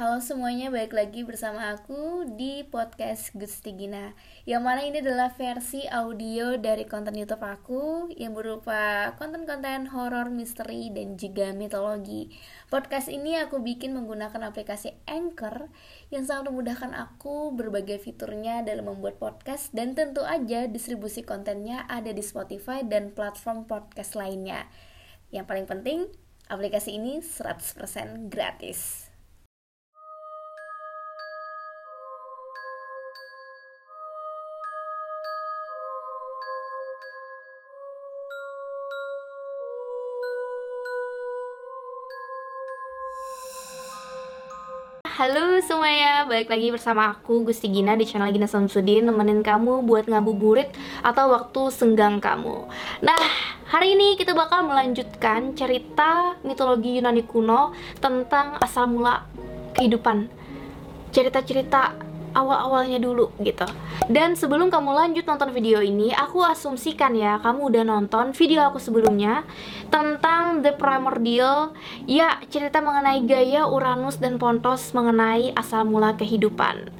Halo semuanya, balik lagi bersama aku di podcast Gusti Gina Yang mana ini adalah versi audio dari konten youtube aku Yang berupa konten-konten horor, misteri, dan juga mitologi. Podcast ini aku bikin menggunakan aplikasi Anchor Yang sangat memudahkan aku berbagai fiturnya dalam membuat podcast Dan tentu aja distribusi kontennya ada di Spotify dan platform podcast lainnya. Yang paling penting, aplikasi ini 100% gratis Halo semuanya, balik lagi bersama aku Gusti Gina di channel Gina Samsudin Nemenin kamu buat ngabuburit atau waktu senggang kamu. Nah, hari ini kita bakal melanjutkan cerita mitologi Yunani kuno Tentang asal mula kehidupan. Cerita-cerita awal-awalnya dulu gitu. Dan sebelum kamu lanjut nonton video ini aku asumsikan ya kamu udah nonton video aku sebelumnya tentang The Primordial ya cerita mengenai gaya Uranus dan Pontos mengenai asal mula kehidupan.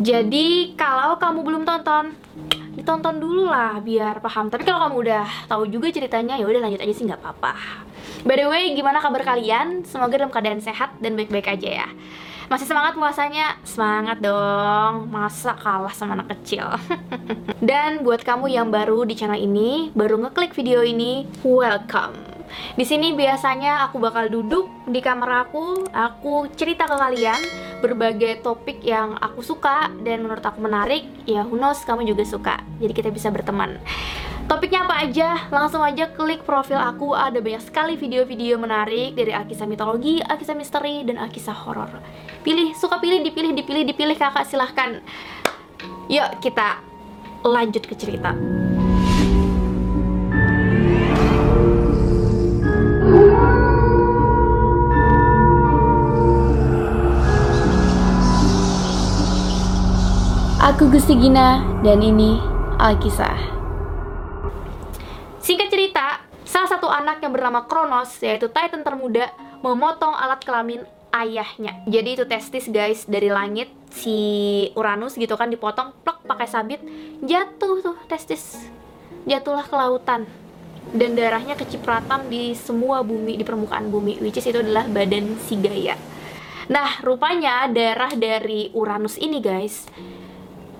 Jadi kalau kamu belum tonton ditonton dulu lah biar paham. Tapi kalau kamu udah tahu juga ceritanya ya udah lanjut aja sih nggak apa-apa. By the way gimana kabar kalian? Semoga dalam keadaan sehat dan baik-baik aja ya masih semangat puasanya? Semangat dong, masa kalah sama anak kecil Dan buat kamu yang baru di channel ini, baru ngeklik video ini, welcome di sini biasanya aku bakal duduk di kamar aku, aku cerita ke kalian berbagai topik yang aku suka dan menurut aku menarik. Ya, who knows kamu juga suka. Jadi kita bisa berteman. Topiknya apa aja? Langsung aja klik profil aku, ada banyak sekali video-video menarik dari Alkisah mitologi, Alkisah misteri, dan Alkisah horor. Pilih, suka pilih, dipilih, dipilih, dipilih kakak silahkan. Yuk kita lanjut ke cerita. Aku Gusti Gina dan ini Alkisah. Singkat cerita, salah satu anak yang bernama Kronos, yaitu Titan termuda, memotong alat kelamin ayahnya. Jadi itu testis guys dari langit si Uranus gitu kan dipotong plok pakai sabit jatuh tuh testis jatuhlah ke lautan dan darahnya kecipratan di semua bumi di permukaan bumi which is itu adalah badan si Gaia. Nah, rupanya darah dari Uranus ini guys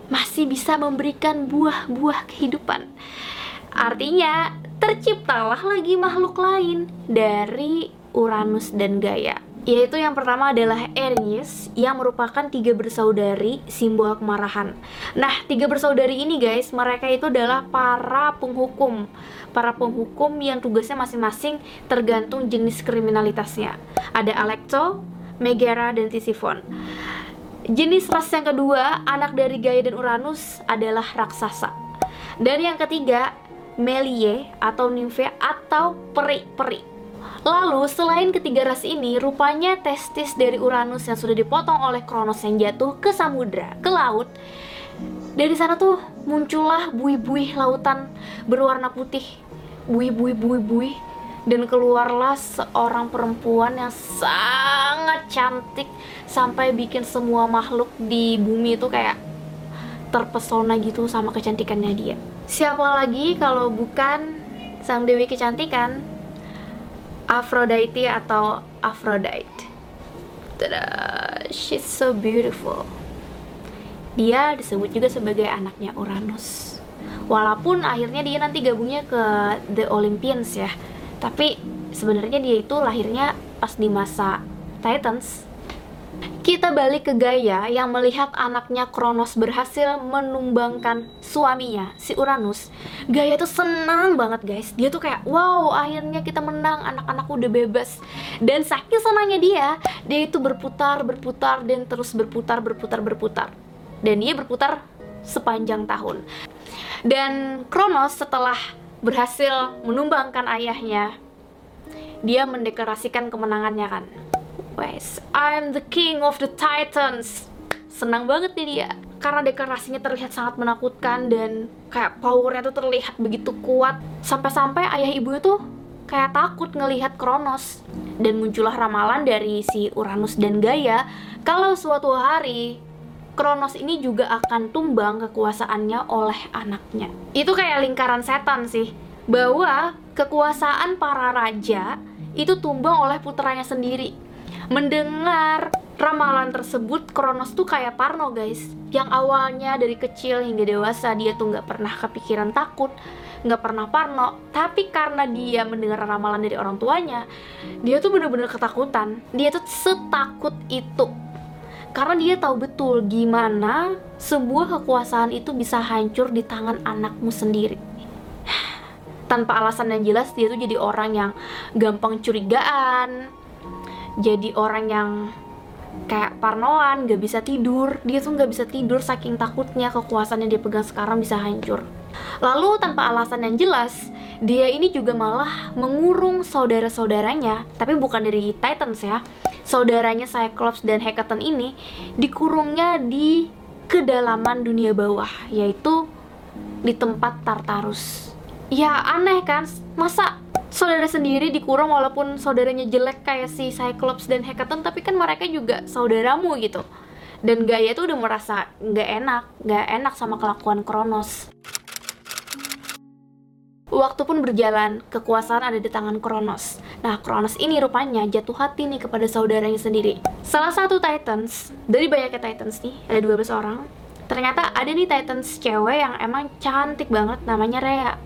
masih bisa memberikan buah-buah kehidupan. Artinya, terciptalah lagi makhluk lain dari Uranus dan Gaia. Yaitu yang pertama adalah Aries yang merupakan tiga bersaudari simbol kemarahan. Nah, tiga bersaudari ini guys, mereka itu adalah para penghukum. Para penghukum yang tugasnya masing-masing tergantung jenis kriminalitasnya. Ada Alecto, Megara, dan Tisiphon. Jenis ras yang kedua, anak dari Gaia dan Uranus adalah raksasa. Dan yang ketiga, Melie atau Nymphe atau peri-peri. Lalu selain ketiga ras ini, rupanya testis dari Uranus yang sudah dipotong oleh Kronos yang jatuh ke samudra, ke laut. Dari sana tuh muncullah buih-buih lautan berwarna putih. Buih-buih buih-buih dan keluarlah seorang perempuan yang sangat cantik sampai bikin semua makhluk di bumi itu kayak terpesona gitu sama kecantikannya dia. Siapa lagi kalau bukan sang dewi kecantikan Aphrodite atau Aphrodite. Tada, she's so beautiful. Dia disebut juga sebagai anaknya Uranus. Walaupun akhirnya dia nanti gabungnya ke The Olympians ya. Tapi sebenarnya dia itu lahirnya pas di masa Titans kita balik ke Gaia yang melihat anaknya Kronos berhasil menumbangkan suaminya, si Uranus. Gaia tuh senang banget guys. Dia tuh kayak, wow akhirnya kita menang, anak-anakku udah bebas. Dan saking senangnya dia, dia itu berputar, berputar, dan terus berputar, berputar, berputar. Dan dia berputar sepanjang tahun. Dan Kronos setelah berhasil menumbangkan ayahnya, dia mendeklarasikan kemenangannya kan Wes, I'm the king of the titans. Senang banget nih dia karena deklarasinya terlihat sangat menakutkan dan kayak powernya tuh terlihat begitu kuat sampai-sampai ayah ibunya tuh kayak takut ngelihat Kronos dan muncullah ramalan dari si Uranus dan Gaia kalau suatu hari Kronos ini juga akan tumbang kekuasaannya oleh anaknya. Itu kayak lingkaran setan sih, bahwa kekuasaan para raja itu tumbang oleh putranya sendiri. Mendengar ramalan tersebut, Kronos tuh kayak Parno guys, yang awalnya dari kecil hingga dewasa dia tuh nggak pernah kepikiran takut, nggak pernah parno. Tapi karena dia mendengar ramalan dari orang tuanya dia tuh bener-bener ketakutan. Dia tuh setakut itu. Karena dia tahu betul gimana sebuah kekuasaan itu bisa hancur di tangan anakmu sendiri. Tanpa alasan yang jelas dia tuh jadi orang yang gampang curigaan jadi orang yang kayak parnoan, gak bisa tidur. Dia tuh gak bisa tidur saking takutnya kekuasaan yang dia pegang sekarang bisa hancur. Lalu tanpa alasan yang jelas dia ini juga malah mengurung saudara-saudaranya. Tapi bukan dari Titans ya. Saudaranya Cyclops dan Hekaton ini dikurungnya di kedalaman dunia bawah yaitu di tempat Tartarus. Ya aneh kan? Masa saudara sendiri dikurung walaupun saudaranya jelek kayak si Cyclops dan Hekaton tapi kan mereka juga saudaramu gitu dan Gaia tuh udah merasa nggak enak nggak enak sama kelakuan Kronos Waktu pun berjalan, kekuasaan ada di tangan Kronos. Nah, Kronos ini rupanya jatuh hati nih kepada saudaranya sendiri. Salah satu Titans, dari banyaknya Titans nih, ada 12 orang, ternyata ada nih Titans cewek yang emang cantik banget, namanya Rhea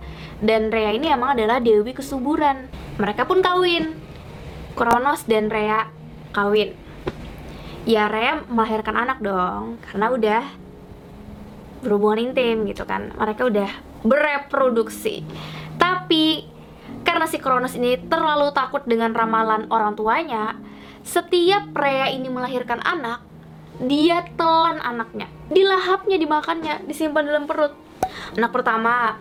dan Rhea ini emang adalah dewi kesuburan. Mereka pun kawin. Kronos dan Rhea kawin. Ya Rhea melahirkan anak dong karena udah berhubungan intim gitu kan. Mereka udah bereproduksi. Tapi karena si Kronos ini terlalu takut dengan ramalan orang tuanya setiap Rhea ini melahirkan anak dia telan anaknya. Dilahapnya dimakannya disimpan dalam perut. Anak pertama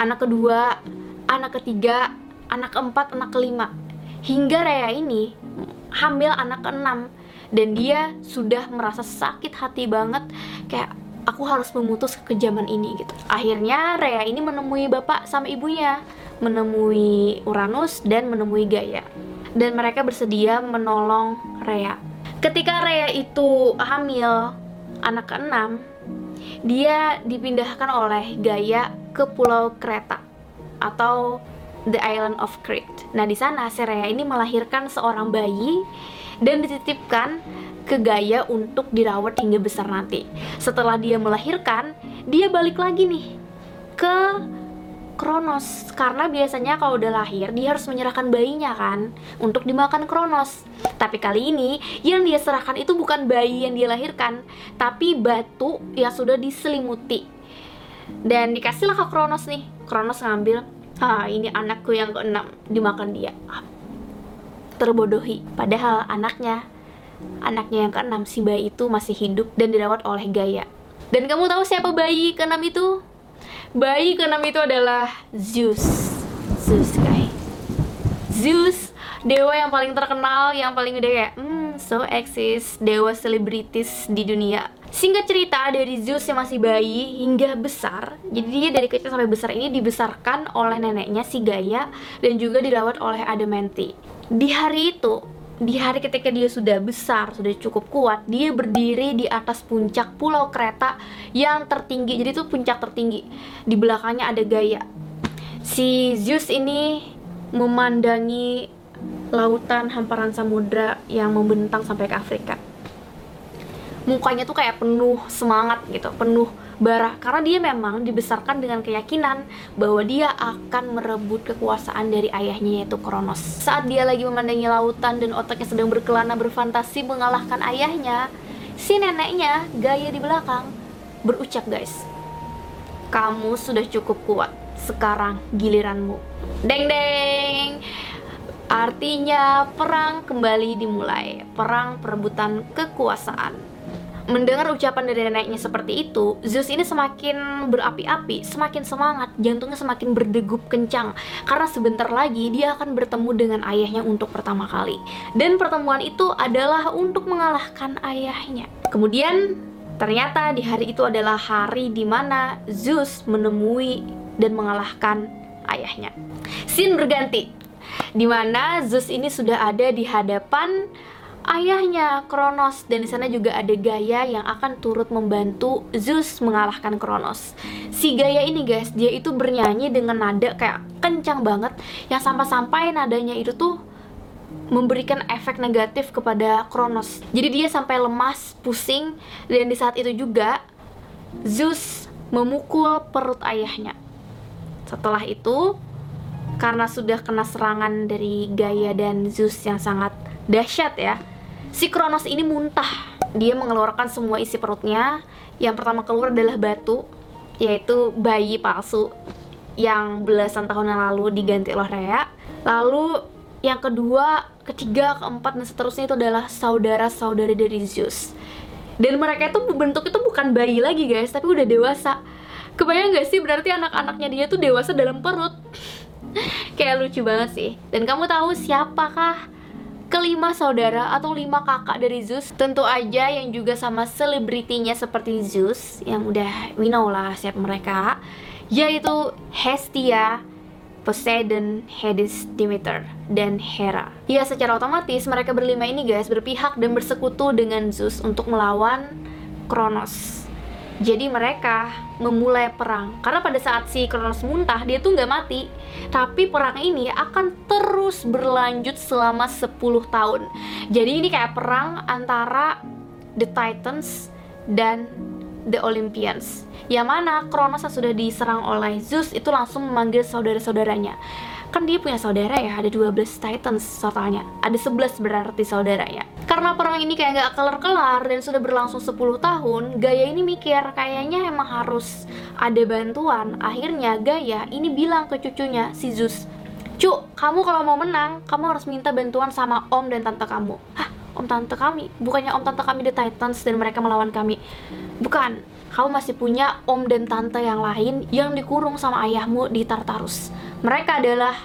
anak kedua, anak ketiga, anak keempat, anak kelima. Hingga Raya ini hamil anak keenam dan dia sudah merasa sakit hati banget kayak aku harus memutus kekejaman ini gitu. Akhirnya Raya ini menemui bapak sama ibunya, menemui Uranus dan menemui Gaia. Dan mereka bersedia menolong Raya. Ketika Raya itu hamil anak keenam, dia dipindahkan oleh Gaia ke Pulau Kreta atau The Island of Crete. Nah, di sana Serea ini melahirkan seorang bayi dan dititipkan ke Gaia untuk dirawat hingga besar nanti. Setelah dia melahirkan, dia balik lagi nih ke Kronos karena biasanya kalau udah lahir dia harus menyerahkan bayinya kan untuk dimakan Kronos. Tapi kali ini yang dia serahkan itu bukan bayi yang dia lahirkan, tapi batu yang sudah diselimuti. Dan dikasihlah ke Kronos nih. Kronos ngambil, ah ini anakku yang keenam dimakan dia. Terbodohi. Padahal anaknya, anaknya yang keenam si bayi itu masih hidup dan dirawat oleh Gaia. Dan kamu tahu siapa bayi keenam itu? Bayi keenam itu adalah Zeus. Zeus, guys. Zeus, dewa yang paling terkenal, yang paling udah kayak, hmm, so eksis, dewa selebritis di dunia. Singkat cerita, dari Zeus yang masih bayi hingga besar, jadi dia dari kecil sampai besar ini dibesarkan oleh neneknya si Gaia dan juga dirawat oleh Adamante. Di hari itu, di hari ketika dia sudah besar, sudah cukup kuat, dia berdiri di atas puncak pulau kereta yang tertinggi. Jadi itu puncak tertinggi. Di belakangnya ada Gaia. Si Zeus ini memandangi lautan hamparan samudra yang membentang sampai ke Afrika. Mukanya tuh kayak penuh semangat gitu, penuh Bara karena dia memang dibesarkan dengan keyakinan bahwa dia akan merebut kekuasaan dari ayahnya yaitu Kronos. Saat dia lagi memandangi lautan dan otaknya sedang berkelana berfantasi mengalahkan ayahnya, si neneknya gaya di belakang berucap guys, kamu sudah cukup kuat, sekarang giliranmu. Deng deng. Artinya perang kembali dimulai, perang perebutan kekuasaan. Mendengar ucapan dari neneknya seperti itu, Zeus ini semakin berapi-api, semakin semangat, jantungnya semakin berdegup kencang karena sebentar lagi dia akan bertemu dengan ayahnya untuk pertama kali. Dan pertemuan itu adalah untuk mengalahkan ayahnya. Kemudian ternyata di hari itu adalah hari di mana Zeus menemui dan mengalahkan ayahnya. Scene berganti. Di mana Zeus ini sudah ada di hadapan ayahnya Kronos dan di sana juga ada Gaia yang akan turut membantu Zeus mengalahkan Kronos. Si Gaia ini guys, dia itu bernyanyi dengan nada kayak kencang banget yang sampai-sampai nadanya itu tuh memberikan efek negatif kepada Kronos. Jadi dia sampai lemas, pusing dan di saat itu juga Zeus memukul perut ayahnya. Setelah itu karena sudah kena serangan dari Gaia dan Zeus yang sangat dahsyat ya, Si Kronos ini muntah. Dia mengeluarkan semua isi perutnya. Yang pertama keluar adalah batu, yaitu bayi palsu yang belasan tahun yang lalu diganti oleh Rhea. Lalu yang kedua, ketiga, keempat, dan seterusnya itu adalah saudara-saudari dari Zeus. Dan mereka itu bentuk itu bukan bayi lagi guys, tapi udah dewasa. Kebayang gak sih berarti anak-anaknya dia tuh dewasa dalam perut? Kayak lucu banget sih. Dan kamu tahu siapakah kelima saudara atau lima kakak dari Zeus tentu aja yang juga sama selebritinya seperti Zeus yang udah we know lah siapa mereka yaitu Hestia, Poseidon, Hades, Demeter, dan Hera. Ya, secara otomatis mereka berlima ini guys berpihak dan bersekutu dengan Zeus untuk melawan Kronos. Jadi mereka memulai perang karena pada saat si Kronos muntah dia tuh nggak mati, tapi perang ini akan terus berlanjut selama 10 tahun. Jadi ini kayak perang antara the Titans dan the Olympians. Yang mana Kronos yang sudah diserang oleh Zeus itu langsung memanggil saudara-saudaranya kan dia punya saudara ya ada 12 titans totalnya. Ada 11 berarti saudaranya karena perang ini kayak nggak kelar-kelar dan sudah berlangsung 10 tahun Gaya ini mikir kayaknya emang harus ada bantuan. Akhirnya Gaya ini bilang ke cucunya si Zeus Cuk, kamu kalau mau menang, kamu harus minta bantuan sama om dan tante kamu. Hah, om tante kami? Bukannya om tante kami The Titans dan mereka melawan kami? Bukan, kamu masih punya om dan tante yang lain yang dikurung sama ayahmu di Tartarus. Mereka adalah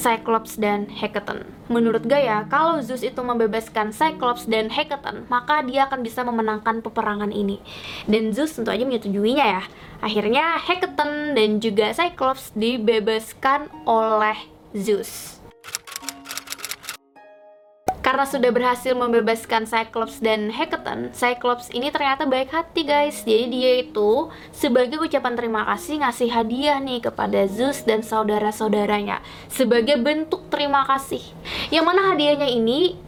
Cyclops dan Hecate. Menurut Gaia, kalau Zeus itu membebaskan Cyclops dan Hecate, maka dia akan bisa memenangkan peperangan ini. Dan Zeus tentu aja menyetujuinya ya. Akhirnya Hecate dan juga Cyclops dibebaskan oleh Zeus. Karena sudah berhasil membebaskan Cyclops dan Hecate, Cyclops ini ternyata baik hati guys. Jadi dia itu sebagai ucapan terima kasih ngasih hadiah nih kepada Zeus dan saudara-saudaranya sebagai bentuk terima kasih. Yang mana hadiahnya ini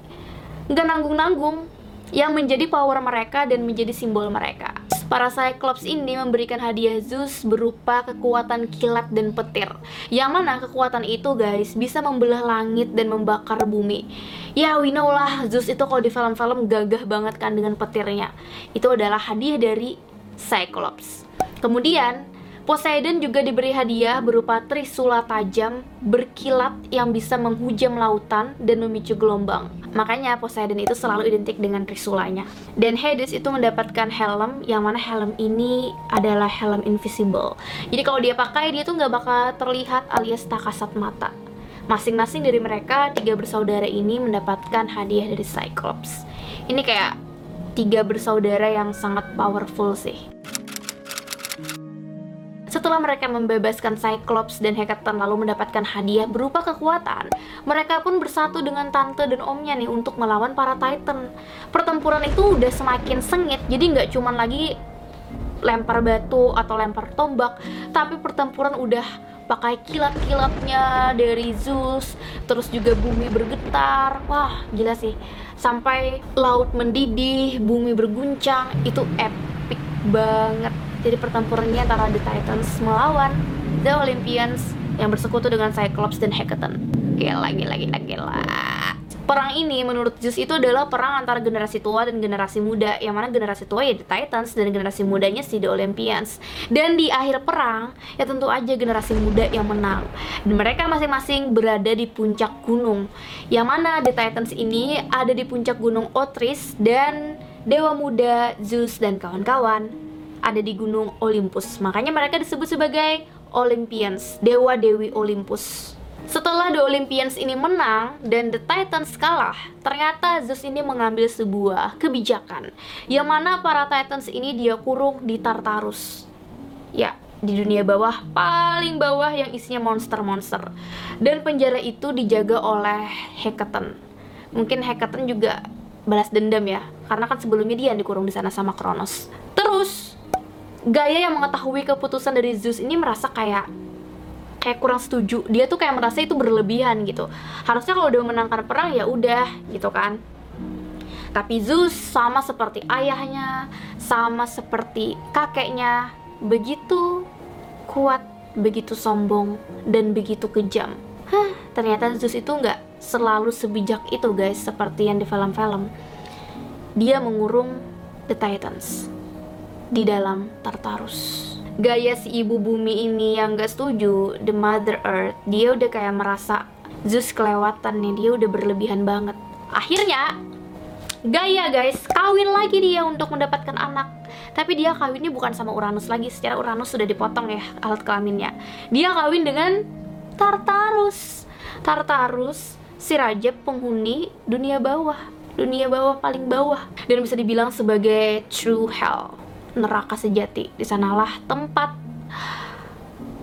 nggak nanggung-nanggung, yang menjadi power mereka dan menjadi simbol mereka. Para Cyclops ini memberikan hadiah Zeus berupa kekuatan kilat dan petir. Yang mana kekuatan itu guys bisa membelah langit dan membakar bumi. Ya we know lah Zeus itu kalau di film-film gagah banget kan dengan petirnya. Itu adalah hadiah dari Cyclops. Kemudian Poseidon juga diberi hadiah berupa trisula tajam berkilat yang bisa menghujam lautan dan memicu gelombang. Makanya Poseidon itu selalu identik dengan trisulanya. Dan Hades itu mendapatkan helm yang mana helm ini adalah helm invisible. Jadi kalau dia pakai dia tuh nggak bakal terlihat alias tak kasat mata. Masing-masing dari mereka tiga bersaudara ini mendapatkan hadiah dari Cyclops. Ini kayak tiga bersaudara yang sangat powerful sih. Setelah mereka membebaskan Cyclops dan Hecate lalu mendapatkan hadiah berupa kekuatan, mereka pun bersatu dengan tante dan omnya nih untuk melawan para Titan. Pertempuran itu udah semakin sengit, jadi nggak cuman lagi lempar batu atau lempar tombak, tapi pertempuran udah pakai kilat-kilatnya dari Zeus, terus juga bumi bergetar. Wah, gila sih. Sampai laut mendidih, bumi berguncang, itu epic banget jadi pertempurannya antara The Titans melawan The Olympians yang bersekutu dengan Cyclops dan Hecate. Gila, gila, gila, gila. Perang ini menurut Zeus itu adalah perang antara generasi tua dan generasi muda Yang mana generasi tua ya The Titans dan generasi mudanya si The Olympians Dan di akhir perang ya tentu aja generasi muda yang menang Dan mereka masing-masing berada di puncak gunung Yang mana The Titans ini ada di puncak gunung Otris Dan Dewa Muda, Zeus, dan kawan-kawan ada di gunung Olympus. Makanya mereka disebut sebagai Olympians, dewa dewi Olympus. Setelah The Olympians ini menang dan The Titans kalah, ternyata Zeus ini mengambil sebuah kebijakan yang mana para Titans ini dia kurung di Tartarus. Ya, di dunia bawah paling bawah yang isinya monster-monster dan penjara itu dijaga oleh Hekaton mungkin Hekaton juga balas dendam ya karena kan sebelumnya dia yang dikurung di sana sama Kronos Gaya yang mengetahui keputusan dari Zeus ini merasa kayak kayak kurang setuju dia tuh kayak merasa itu berlebihan gitu harusnya kalau udah menangkan perang ya udah gitu kan tapi Zeus sama seperti ayahnya sama seperti kakeknya begitu kuat, begitu sombong, dan begitu kejam. Hah, ternyata Zeus itu nggak selalu sebijak itu guys, seperti yang di film-film. Dia mengurung The Titans di dalam Tartarus. Gaya si ibu bumi ini yang gak setuju, The Mother Earth, dia udah kayak merasa Zeus kelewatan nih, dia udah berlebihan banget. Akhirnya, Gaya guys, kawin lagi dia untuk mendapatkan anak tapi dia kawinnya bukan sama Uranus lagi secara Uranus sudah dipotong ya alat kelaminnya dia kawin dengan Tartarus Tartarus si raja penghuni dunia bawah dunia bawah paling bawah dan bisa dibilang sebagai true hell neraka sejati. Di sanalah tempat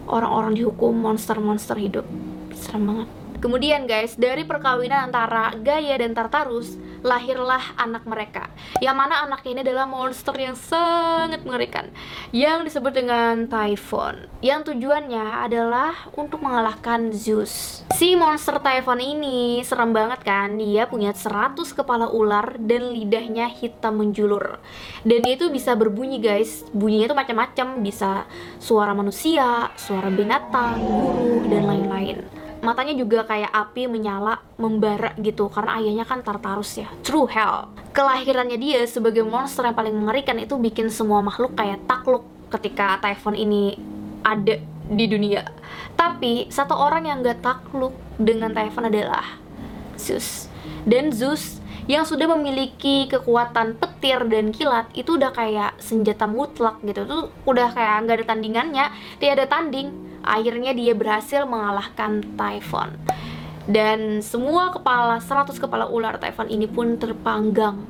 orang-orang dihukum monster-monster hidup. Serem banget Kemudian guys, dari perkawinan antara Gaia dan Tartarus, lahirlah anak mereka. Yang mana anak ini adalah monster yang sangat mengerikan, yang disebut dengan Typhon. Yang tujuannya adalah untuk mengalahkan Zeus. Si monster Typhon ini serem banget kan? Dia punya 100 kepala ular dan lidahnya hitam menjulur. Dan dia itu bisa berbunyi guys. Bunyinya itu macam-macam, bisa suara manusia, suara binatang, guru dan lain-lain matanya juga kayak api menyala membara gitu karena ayahnya kan Tartarus ya. True hell. Kelahirannya dia sebagai monster yang paling mengerikan itu bikin semua makhluk kayak takluk ketika Typhon ini ada di dunia. Tapi satu orang yang gak takluk dengan Typhon adalah Zeus. Dan Zeus yang sudah memiliki kekuatan petir dan kilat itu udah kayak senjata mutlak gitu. Tuh udah kayak nggak ada tandingannya tidak ada tanding akhirnya dia berhasil mengalahkan Typhon. Dan semua kepala 100 kepala ular Typhon ini pun terpanggang.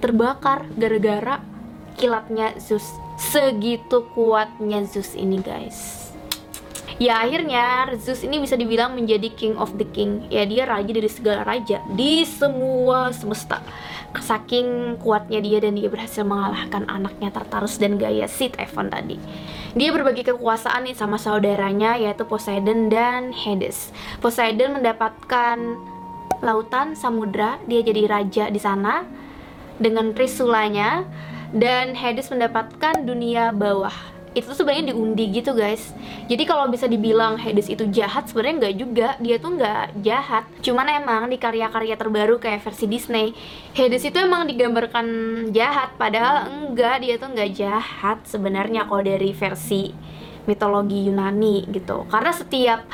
Terbakar gara-gara kilatnya Zeus. Segitu kuatnya Zeus ini guys ya akhirnya Zeus ini bisa dibilang menjadi king of the king. Ya dia raja dari segala raja di semua semesta. Saking kuatnya dia dan dia berhasil mengalahkan anaknya Tartarus dan Gaia si Typhon tadi. Dia berbagi kekuasaan nih sama saudaranya yaitu Poseidon dan Hades. Poseidon mendapatkan lautan samudra dia jadi raja di sana dengan trisulanya. Dan Hades mendapatkan dunia bawah itu sebenarnya diundi gitu guys. Jadi kalau bisa dibilang Hades itu jahat sebenarnya nggak juga. Dia tuh nggak jahat. Cuman emang di karya-karya terbaru kayak versi Disney Hades itu emang digambarkan jahat. Padahal enggak dia tuh nggak jahat sebenarnya kalau dari versi mitologi Yunani gitu. Karena setiap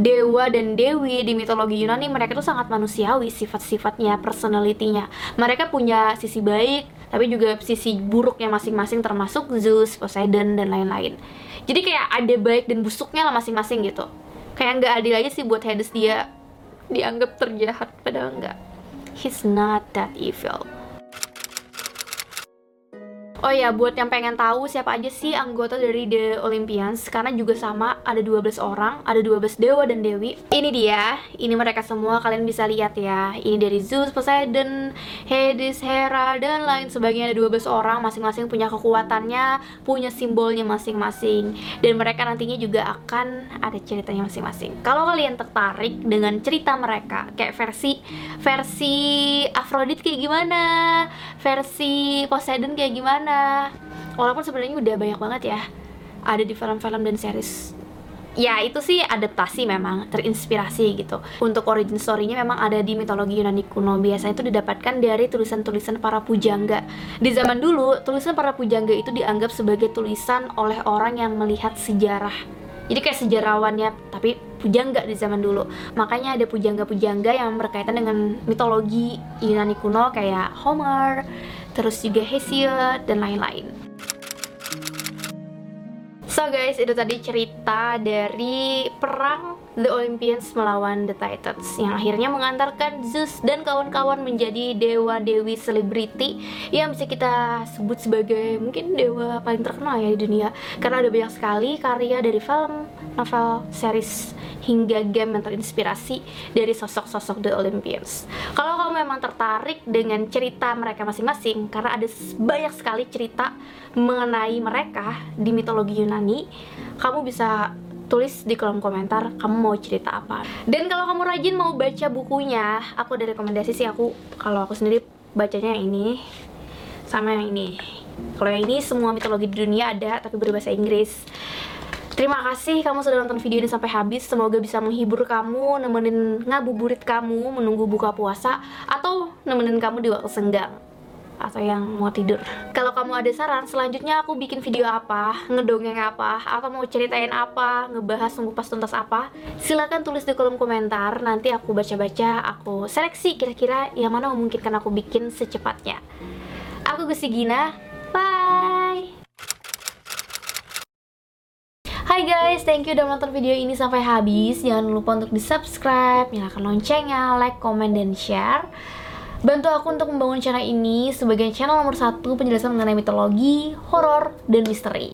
dewa dan dewi di mitologi Yunani mereka tuh sangat manusiawi sifat-sifatnya personalitinya mereka punya sisi baik tapi juga sisi buruknya masing-masing termasuk Zeus, Poseidon dan lain-lain. Jadi kayak ada baik dan busuknya lah masing-masing gitu. Kayak nggak adil aja sih buat Hades dia dianggap terjahat padahal enggak. He's not that evil. Oh ya, buat yang pengen tahu siapa aja sih anggota dari The Olympians Karena juga sama, ada 12 orang, ada 12 dewa dan dewi. Ini dia, ini mereka semua kalian bisa lihat ya. Ini dari Zeus, Poseidon, Hades, Hera, dan lain sebagainya. Ada 12 orang, masing-masing punya kekuatannya, punya simbolnya masing-masing. Dan mereka nantinya juga akan ada ceritanya masing-masing. Kalau kalian tertarik dengan cerita mereka Kayak versi, versi Aphrodite kayak gimana? Versi Poseidon kayak gimana walaupun sebenarnya udah banyak banget ya ada di film-film dan series. Ya itu sih adaptasi memang terinspirasi gitu. Untuk origin story-nya memang ada di mitologi Yunani kuno. Biasanya itu didapatkan dari tulisan-tulisan para pujangga. Di zaman dulu tulisan para pujangga itu dianggap sebagai tulisan oleh orang yang melihat sejarah. Jadi kayak sejarawannya tapi pujangga di zaman dulu. Makanya ada pujangga-pujangga yang berkaitan dengan mitologi Yunani kuno kayak Homer terus juga Hesiod dan lain-lain. So guys, itu tadi cerita dari perang The Olympians melawan The Titans yang akhirnya mengantarkan Zeus dan kawan-kawan menjadi dewa-dewi selebriti yang bisa kita sebut sebagai mungkin dewa paling terkenal ya di dunia. Karena ada banyak sekali karya dari film, novel, series hingga game yang terinspirasi dari sosok-sosok The Olympians. Kalau kamu memang tertarik dengan cerita mereka masing-masing karena ada banyak sekali cerita mengenai mereka di mitologi Yunani, kamu bisa tulis di kolom komentar kamu mau cerita apa. Dan kalau kamu rajin mau baca bukunya aku ada rekomendasi sih aku kalau aku sendiri bacanya yang ini sama yang ini. Kalau yang ini semua mitologi di dunia ada tapi berbahasa Inggris Terima kasih kamu sudah nonton video ini sampai habis. Semoga bisa menghibur kamu, nemenin ngabuburit kamu menunggu buka puasa atau nemenin kamu di waktu senggang atau yang mau tidur. Kalau kamu ada saran selanjutnya aku bikin video apa, ngedongeng apa, atau mau ceritain apa, ngebahas pas tuntas apa, silahkan tulis di kolom komentar. Nanti aku baca-baca, aku seleksi kira-kira yang mana memungkinkan aku bikin secepatnya. Aku Gusti Gina, bye. Hai guys, thank you udah nonton video ini sampai habis. Jangan lupa untuk di subscribe, nyalakan loncengnya, like, comment, dan share. Bantu aku untuk membangun channel ini sebagai channel nomor satu penjelasan mengenai mitologi, horor, dan misteri.